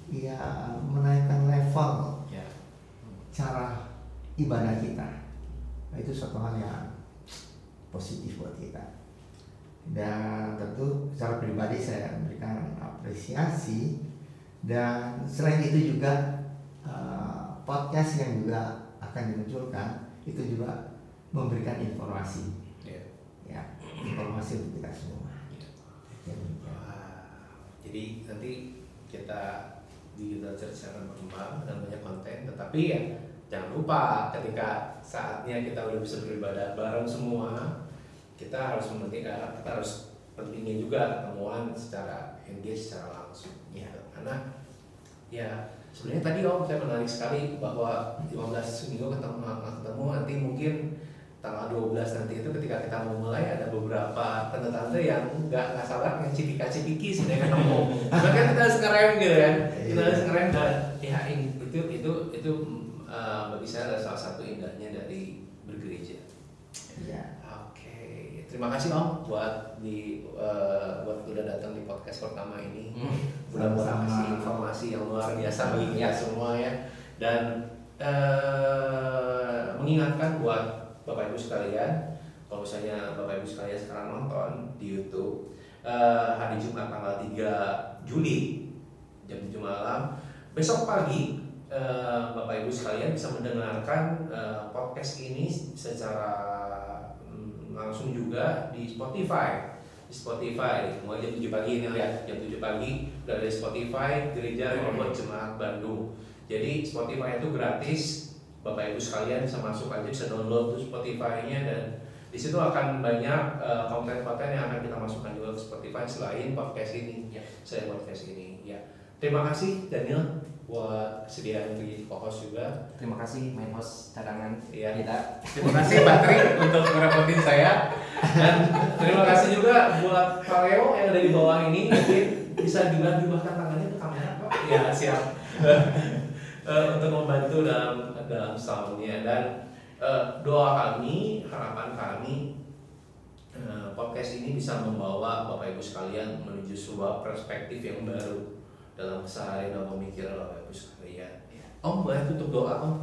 ya menaikkan level ya. cara ibadah kita. Nah, itu suatu hal yang positif buat kita. Dan tentu secara pribadi saya memberikan apresiasi. Dan selain itu juga eh, podcast yang juga akan dimunculkan itu juga memberikan informasi Ya. informasi untuk kita semua Ya, jadi nanti kita digital church akan berkembang dan banyak konten tetapi ya jangan lupa ketika saatnya kita udah bisa beribadah bareng semua kita harus mementingkan kita harus pentingnya juga ketemuan secara engage secara langsung Ya. gitu. karena ya sebenarnya tadi om saya menarik sekali bahwa 15 minggu ketemu ketemu nanti mungkin tanggal 12 nanti itu ketika kita mau mulai ada beberapa tanda-tanda yang nggak nggak sabar yang cipika-cipiki sebenarnya. Cuma kan kita harus ngerem gitu kan. Kita harus ngerem dan ya itu itu itu uh, bagi saya adalah salah satu indahnya dari bergereja. ya Oke, terima kasih Om buat di uh, buat udah datang di podcast pertama ini. Hmm. Mudah-mudahan Sama-sama. kasih informasi yang luar biasa bagi kita semua ya. Dan eh, mengingatkan buat Bapak Ibu sekalian, kalau misalnya Bapak Ibu sekalian sekarang nonton di YouTube eh, hari Jumat tanggal 3 Juli jam 7 malam, besok pagi eh, Bapak Ibu sekalian bisa mendengarkan eh, podcast ini secara mm, langsung juga di Spotify. Spotify mulai jam 7 pagi ini lihat jam 7 pagi di Spotify Gereja Rehoboth Jemaat Bandung. Jadi Spotify itu gratis Bapak Ibu sekalian bisa masuk aja bisa download tuh Spotify-nya dan di situ akan banyak eh, konten-konten yang akan kita masukkan juga ke Spotify selain podcast ini Ya. selain podcast ini ya terima kasih Daniel buat kesediaan jadi co-host juga Terima kasih main host cadangan Iya. kita. Terima kasih Patri untuk merepotin saya dan terima kasih juga buat Pak Leo yang ada di bawah ini mungkin bisa juga diubahkan tangannya ke kamera Pak. Ya siap Eh, untuk membantu dalam dalam soundnya dan eh, doa kami harapan kami eh, podcast ini bisa membawa Bapak Ibu sekalian menuju sebuah perspektif yang baru dalam keseharian dan pemikiran Bapak Ibu sekalian. Ya. Om boleh tutup doa Om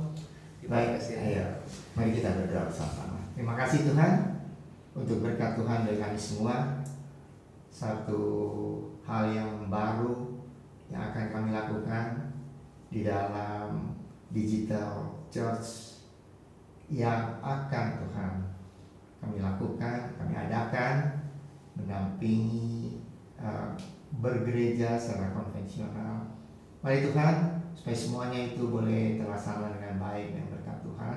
Baik, ayo. Mari kita berdoa bersama-sama. Terima kasih Tuhan untuk berkat Tuhan dari kami semua. Satu hal yang baru yang akan kami lakukan di dalam digital church yang akan Tuhan kami lakukan, kami adakan mendampingi eh, bergereja secara konvensional. Mari Tuhan, supaya semuanya itu boleh terlaksana dengan baik dan berkat Tuhan.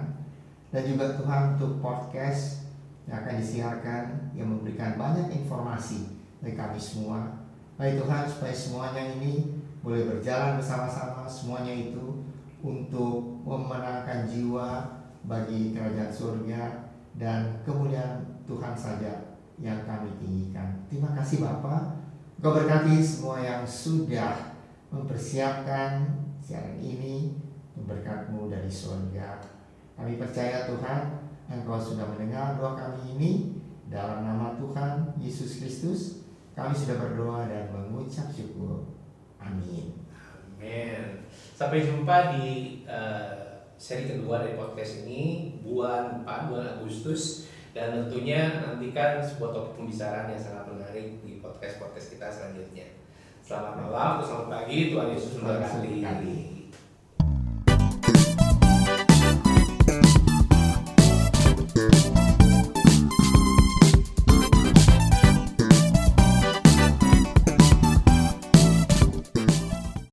Dan juga Tuhan untuk podcast yang akan disiarkan yang memberikan banyak informasi bagi kami semua. Mari Tuhan supaya semuanya ini boleh berjalan bersama-sama semuanya itu untuk memenangkan jiwa bagi kerajaan surga dan kemuliaan Tuhan saja yang kami tinggikan. Terima kasih Bapak. Kau berkati semua yang sudah mempersiapkan siaran ini berkatmu dari surga. Kami percaya Tuhan Engkau sudah mendengar doa kami ini dalam nama Tuhan Yesus Kristus. Kami sudah berdoa dan mengucap syukur. Amin. Amin. Sampai jumpa di uh, seri kedua dari podcast ini bulan 4 bulan Agustus dan tentunya nantikan sebuah topik pembicaraan yang sangat menarik di podcast podcast kita selanjutnya. Selamat malam, selamat pagi, Tuhan Yesus memberkati.